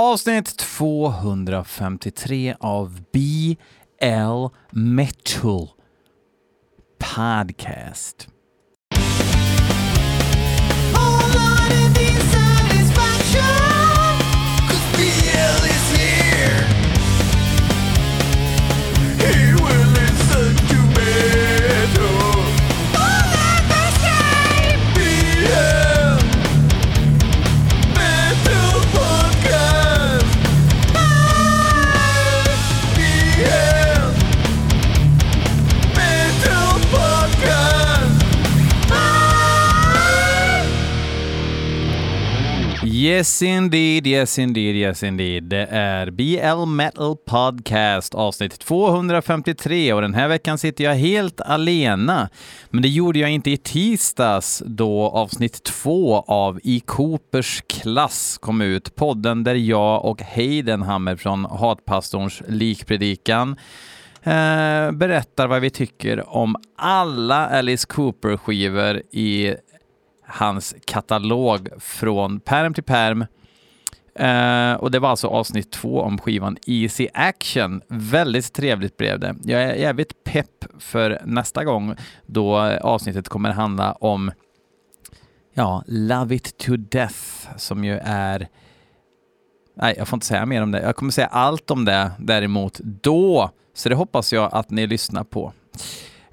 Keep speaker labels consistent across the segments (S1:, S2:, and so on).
S1: Avsnitt 253 av BL Metal Podcast. Yes indeed, yes indeed, yes indeed. Det är BL Metal Podcast avsnitt 253 och den här veckan sitter jag helt alena. Men det gjorde jag inte i tisdags då avsnitt två av I Coopers klass kom ut. Podden där jag och Heidenhammer från Hatpastorns likpredikan eh, berättar vad vi tycker om alla Alice Cooper-skivor i hans katalog från perm till perm. Uh, och det var alltså avsnitt två om skivan Easy Action. Väldigt trevligt blev det. Jag är jävligt pepp för nästa gång då avsnittet kommer handla om ja, Love It To Death som ju är Nej, jag får inte säga mer om det. Jag kommer säga allt om det däremot då, så det hoppas jag att ni lyssnar på.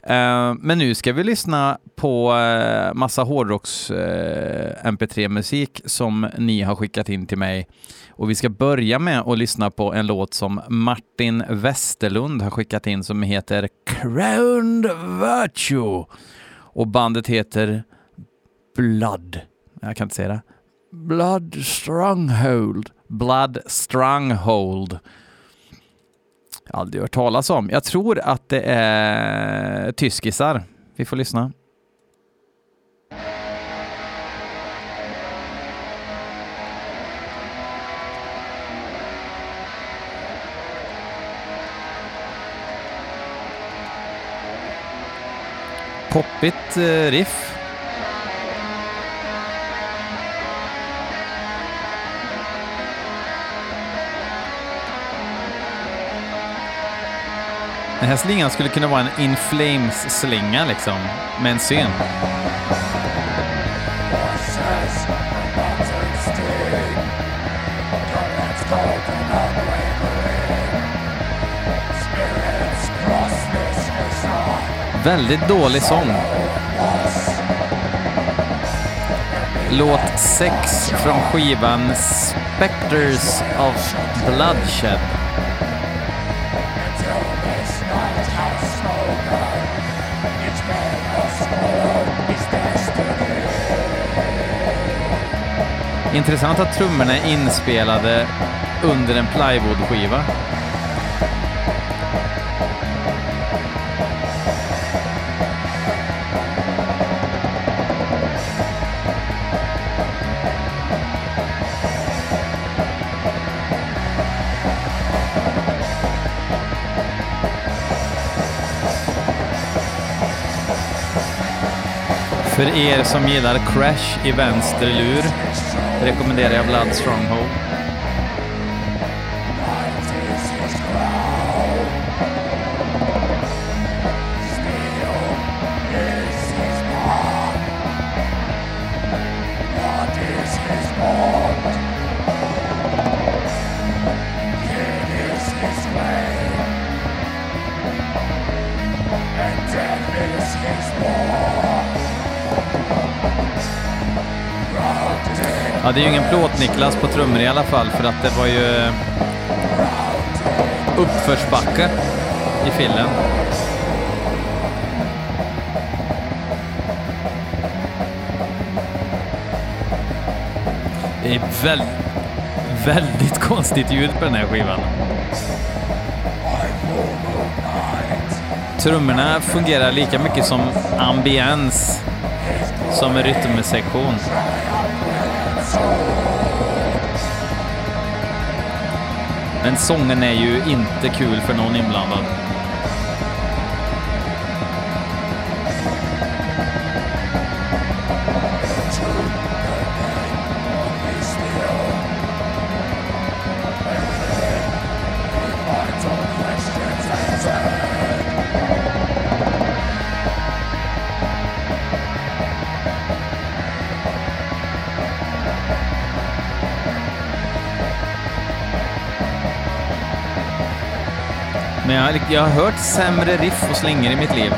S1: Eh, men nu ska vi lyssna på eh, massa hårdrocks-MP3-musik eh, som ni har skickat in till mig. Och vi ska börja med att lyssna på en låt som Martin Westerlund har skickat in som heter Crowned Virtue. Och bandet heter Blood. Jag kan inte säga det. Blood Stronghold. Blood Stronghold aldrig hört talas om. Jag tror att det är tyskisar. Vi får lyssna. Poppigt eh, riff. Den här slingan skulle kunna vara en In Flames-slinga liksom, med en syn. Väldigt dålig sång. Låt 6 från skivan Spectres of Bloodshed. Intressant att trummorna är inspelade under en plywoodskiva. För er som gillar Crash i vänster lur rekommenderar jag Blood Stronghold. Ja, det är ju ingen plåt-Niklas på trummor i alla fall för att det var ju eh, uppförsbacke i fillen. Det är väldigt, väldigt konstigt ljud på den här skivan. Trummorna fungerar lika mycket som ambiens som en rytmsektion. Men sången är ju inte kul för någon inblandad. Jag, har- hört sämre riff och slingor i mitt liv.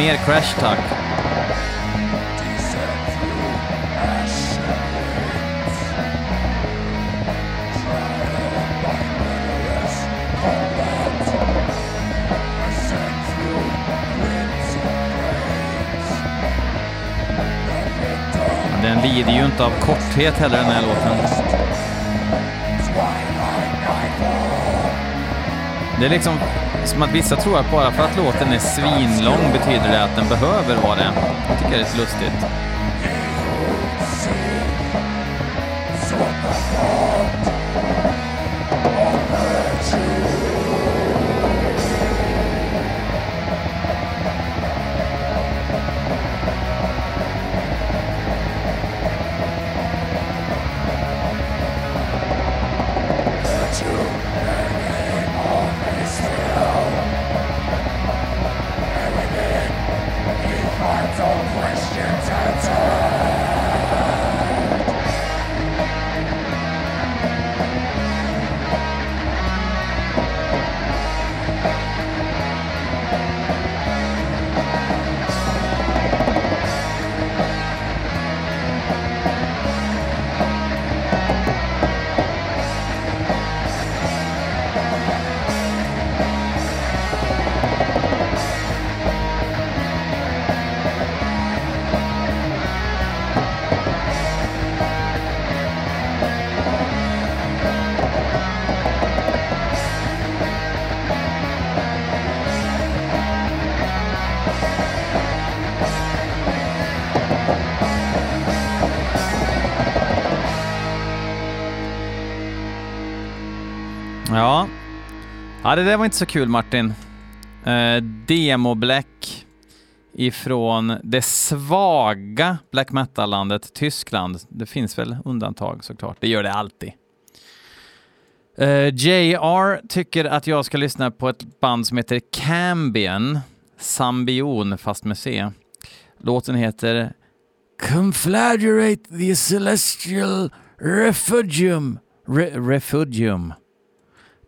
S1: Mer Crash tack. Den lider ju inte av korthet heller den här låten. Det är liksom som att vissa tror att bara för att låten är svinlång betyder det att den behöver vara det. Jag tycker det är lite lustigt. Ja, det där var inte så kul Martin. Eh, Demo Black ifrån det svaga black metal-landet Tyskland. Det finns väl undantag såklart, det gör det alltid. Eh, uh, JR tycker att jag ska lyssna på ett band som heter Cambion, Sambion fast med C. Låten heter Conflagrate the Celestial Refugium. Re refugium.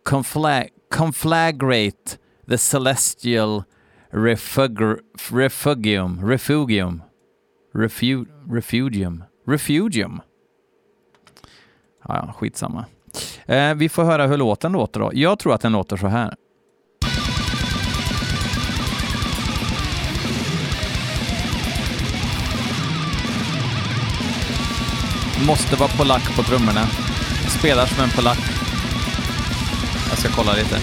S1: Confla conflagrate the celestial refugr refugium, refugium, refu refugium, refugium. Ja, ja, skitsamma. Eh, vi får höra hur låten låter då. Jag tror att den låter så här. Måste vara polack på trummorna. Spelar som en polack. Jag ska kolla lite.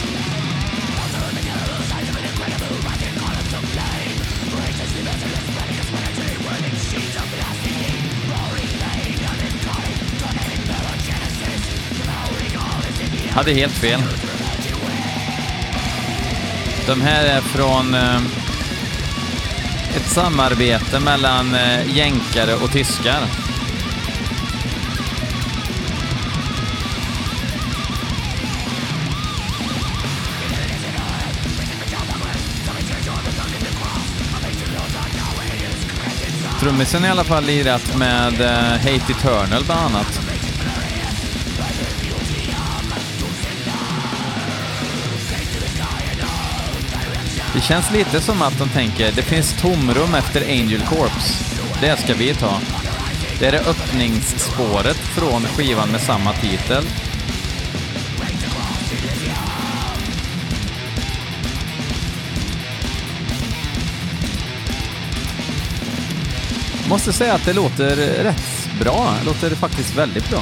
S1: Hade helt fel. De här är från eh, ett samarbete mellan eh, jänkare och tyskar. Trummisen har i alla fall lirat med eh, Hate Eternal bland annat. Det känns lite som att de tänker, det finns tomrum efter Angel Corps. Det ska vi ta. Det är det öppningsspåret från skivan med samma titel. Måste säga att det låter rätt bra. Det låter faktiskt väldigt bra.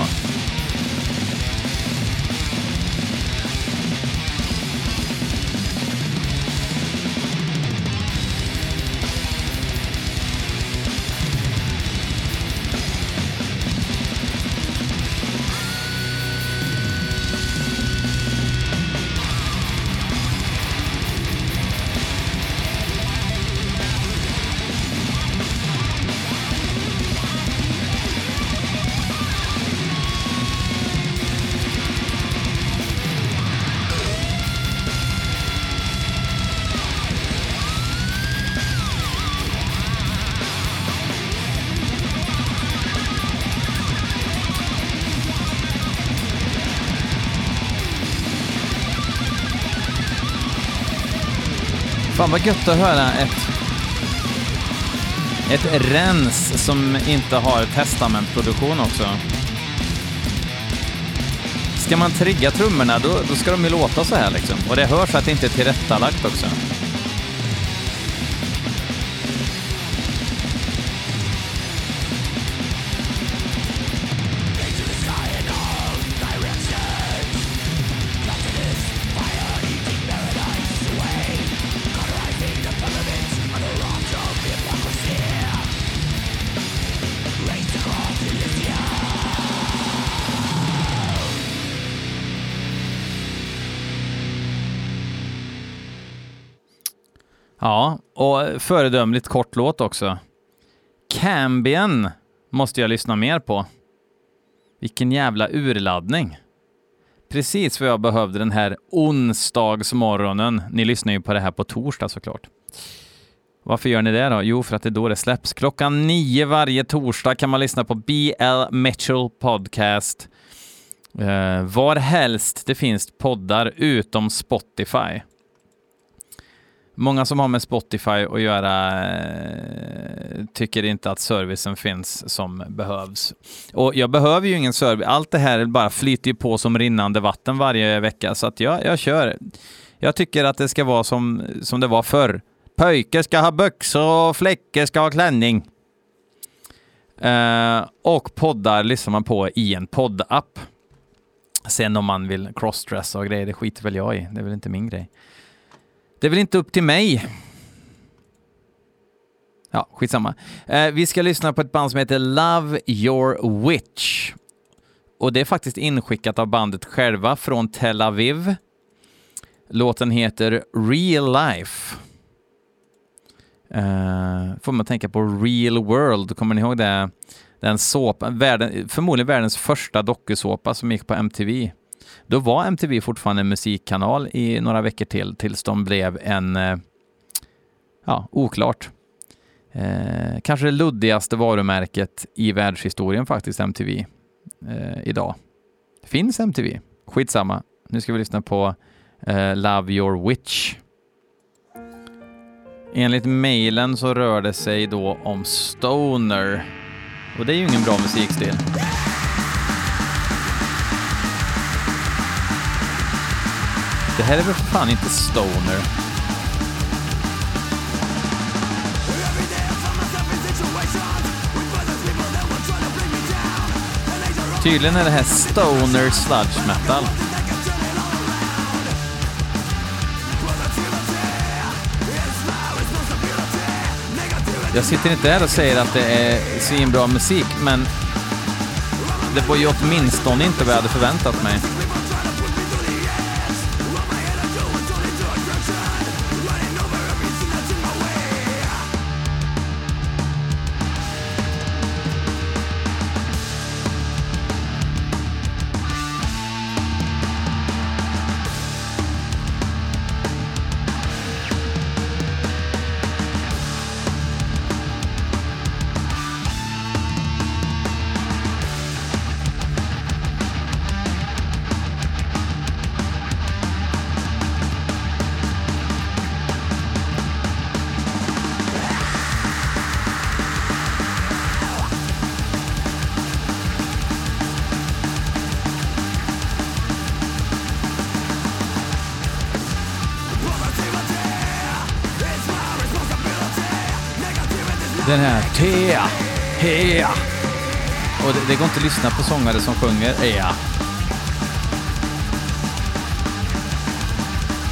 S1: Fan vad gött att höra ett, ett rens som inte har testamentproduktion också. Ska man trigga trummorna då, då ska de ju låta så här liksom. Och det hörs att det inte är tillrättalagt också. Och föredömligt kort låt också. Cambien måste jag lyssna mer på. Vilken jävla urladdning. Precis vad jag behövde den här onsdagsmorgonen. Ni lyssnar ju på det här på torsdag såklart. Varför gör ni det då? Jo, för att det är då det släpps. Klockan nio varje torsdag kan man lyssna på BL Mitchell Podcast. Eh, var helst det finns poddar utom Spotify. Många som har med Spotify att göra eh, tycker inte att servicen finns som behövs. Och jag behöver ju ingen service. Allt det här bara flyter ju på som rinnande vatten varje vecka, så att jag, jag kör. Jag tycker att det ska vara som, som det var förr. Pöjker ska ha byxor och fläckar ska ha klänning. Eh, och poddar lyssnar man på i en poddapp. Sen om man vill crossdressa och grejer, det skiter väl jag i. Det är väl inte min grej. Det är väl inte upp till mig. Ja, skitsamma. Eh, vi ska lyssna på ett band som heter Love Your Witch. Och det är faktiskt inskickat av bandet själva från Tel Aviv. Låten heter Real Life. Uh, får man tänka på Real World, kommer ni ihåg det? Den såpan, världen, förmodligen världens första dokusåpa som gick på MTV. Då var MTV fortfarande en musikkanal i några veckor till, tills de blev en, eh, ja, oklart. Eh, kanske det luddigaste varumärket i världshistorien faktiskt, MTV, eh, idag. Finns MTV? Skitsamma. Nu ska vi lyssna på eh, Love Your Witch. Enligt mejlen så rör det sig då om Stoner. Och det är ju ingen bra musikstil. Det här är väl för fan inte Stoner? Tydligen är det här Stoner Sludge Metal. Jag sitter inte här och säger att det är svinbra musik, men det var ju åtminstone inte vad jag hade förväntat mig. Det, går inte att lyssna på sångare som sjunger ja.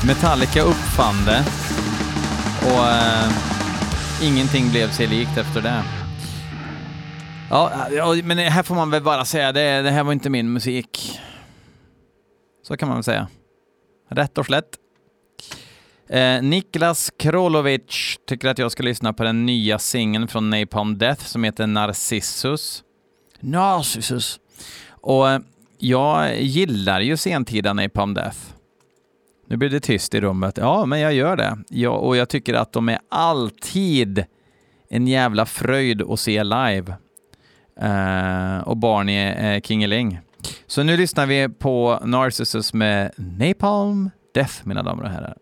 S1: Metallica uppfann det och eh, ingenting blev sig likt efter det. Ja, ja, men här får man väl bara säga det, det här var inte min musik. Så kan man väl säga. Rätt och slätt. Eh, Niklas Krolovic tycker att jag ska lyssna på den nya singeln från Napalm Death som heter Narcissus. Narcissus. Och eh, jag gillar ju sentida Napalm Death. Nu blir det tyst i rummet. Ja, men jag gör det. Jag, och jag tycker att de är alltid en jävla fröjd att se live. Uh, och Barney uh, Kingeling. Så nu lyssnar vi på Narcissus med Napalm Death, mina damer och herrar.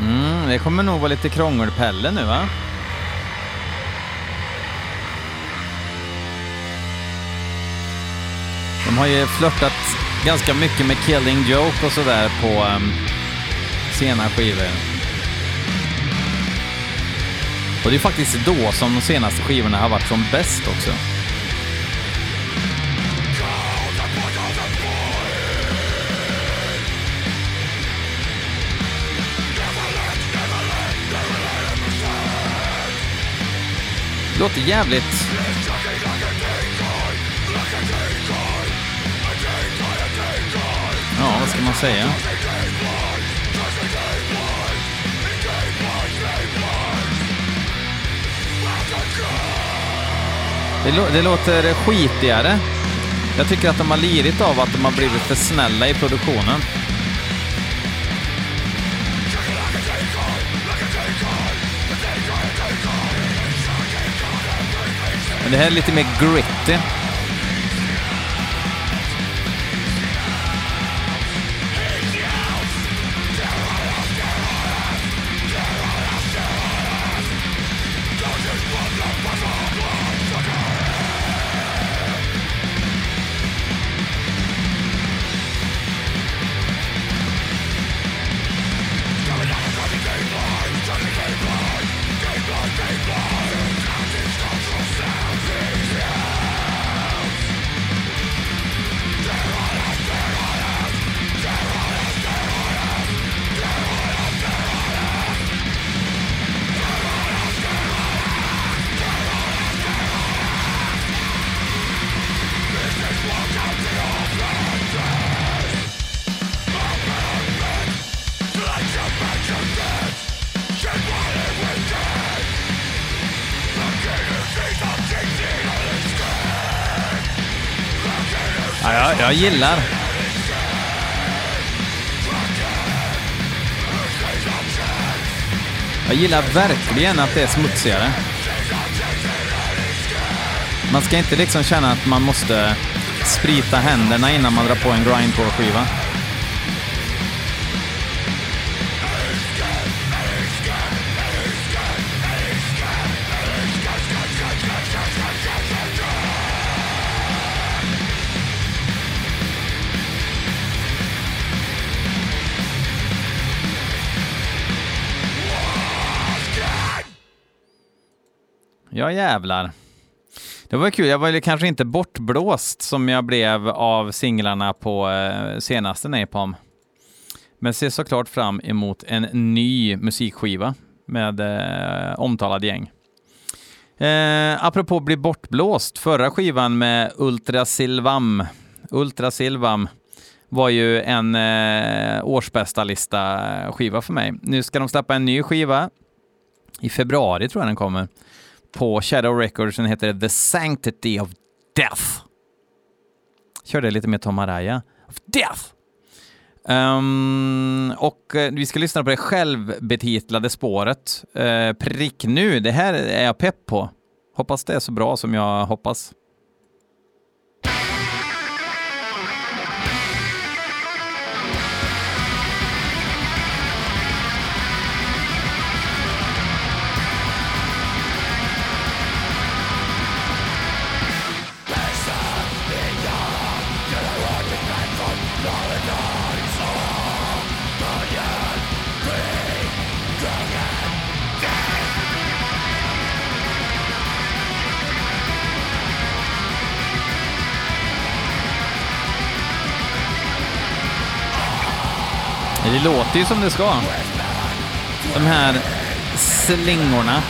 S1: Mm, det kommer nog vara lite krångelpelle nu va? De har ju flörtat ganska mycket med Killing Joke och sådär på um, sena skivor. Och det är faktiskt då som de senaste skivorna har varit som bäst också. Låter jävligt... Ja, vad ska man säga? Det, lå det låter skitigare. Jag tycker att de har lidit av att de har blivit för snälla i produktionen. Men det här är lite mer gritty. Jag, jag gillar. Jag gillar verkligen att det är smutsigare. Man ska inte liksom känna att man måste sprita händerna innan man drar på en grindcore-skiva. Ja, jävlar. Det var kul. Jag var kanske inte bortblåst som jag blev av singlarna på eh, senaste Napalm. Men ser såklart fram emot en ny musikskiva med eh, omtalad gäng. Eh, apropå bli bortblåst, förra skivan med Ultra Silvam, Ultra Silvam var ju en eh, årsbästa lista skiva för mig. Nu ska de släppa en ny skiva. I februari tror jag den kommer på Shadow Records. Den heter The Sanctity of Death. Körde lite med Tom Araya. Of Death! Um, och uh, vi ska lyssna på det självbetitlade spåret. Uh, prick nu, det här är jag pepp på. Hoppas det är så bra som jag hoppas. Det låter ju som det ska. De här slingorna.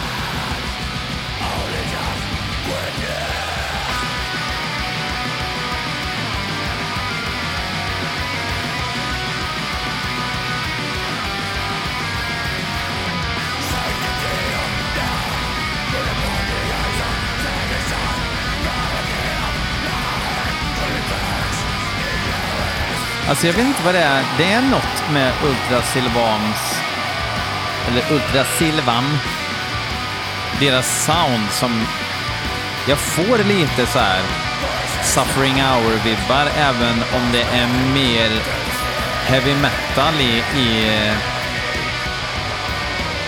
S1: Alltså jag vet inte vad det är. Det är något med Ultra Silvans, eller Ultra Silvan, deras sound som jag får lite så här Suffering Hour-vibbar även om det är mer heavy metal i, i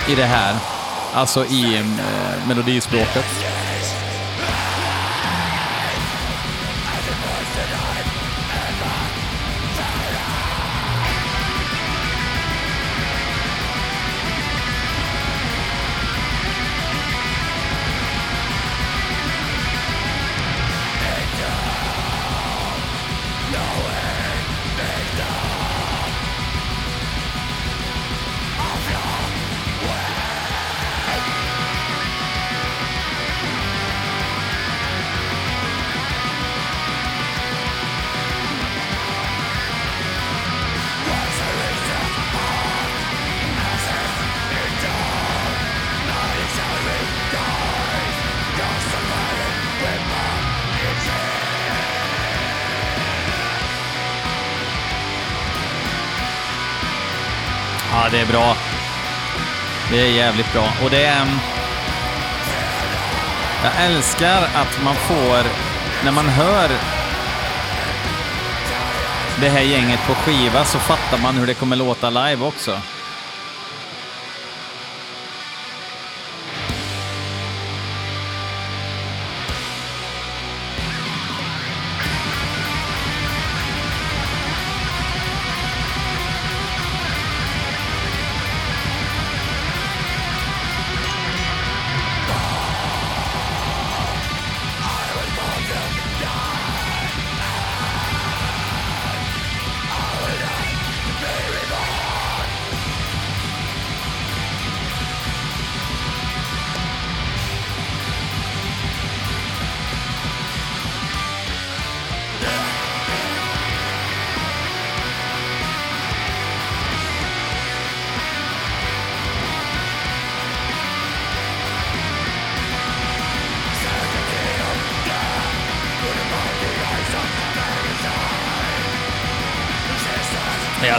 S1: i det här. Alltså i eh, melodispråket. Ja, är bra. Det är jävligt bra. Och det är... Jag älskar att man får, när man hör det här gänget på skiva så fattar man hur det kommer låta live också.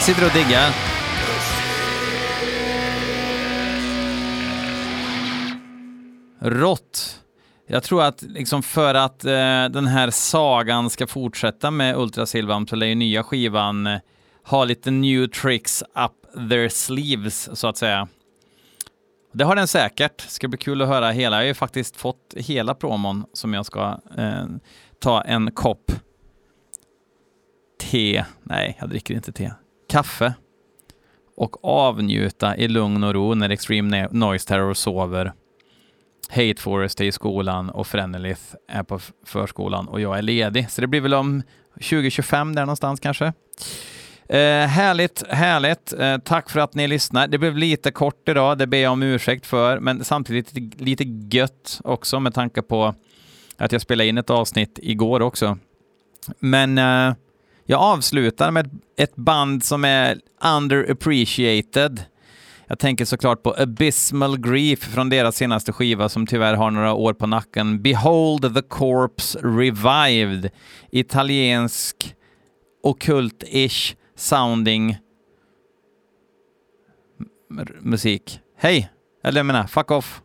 S1: Sitter och diggar. Rått. Jag tror att liksom för att eh, den här sagan ska fortsätta med Ultra Silvan så lär ju nya skivan eh, ha lite new tricks up their sleeves, så att säga. Det har den säkert. Ska bli kul att höra hela. Jag har ju faktiskt fått hela promon som jag ska eh, ta en kopp te. Nej, jag dricker inte te kaffe och avnjuta i lugn och ro när Extreme Noise Terror sover. Hate Forest är i skolan och Frenelith är på förskolan och jag är ledig. Så det blir väl om 2025 där någonstans kanske. Eh, härligt, härligt. Eh, tack för att ni lyssnar. Det blev lite kort idag, det ber jag om ursäkt för, men samtidigt lite, gött också med tanke på att jag spelade in ett avsnitt igår också. Men eh, jag avslutar med ett band som är underappreciated. Jag tänker såklart på Abysmal Grief från deras senaste skiva som tyvärr har några år på nacken. Behold the Corpse Revived. Italiensk, okult-ish sounding musik. Hej! Eller jag menar, fuck off.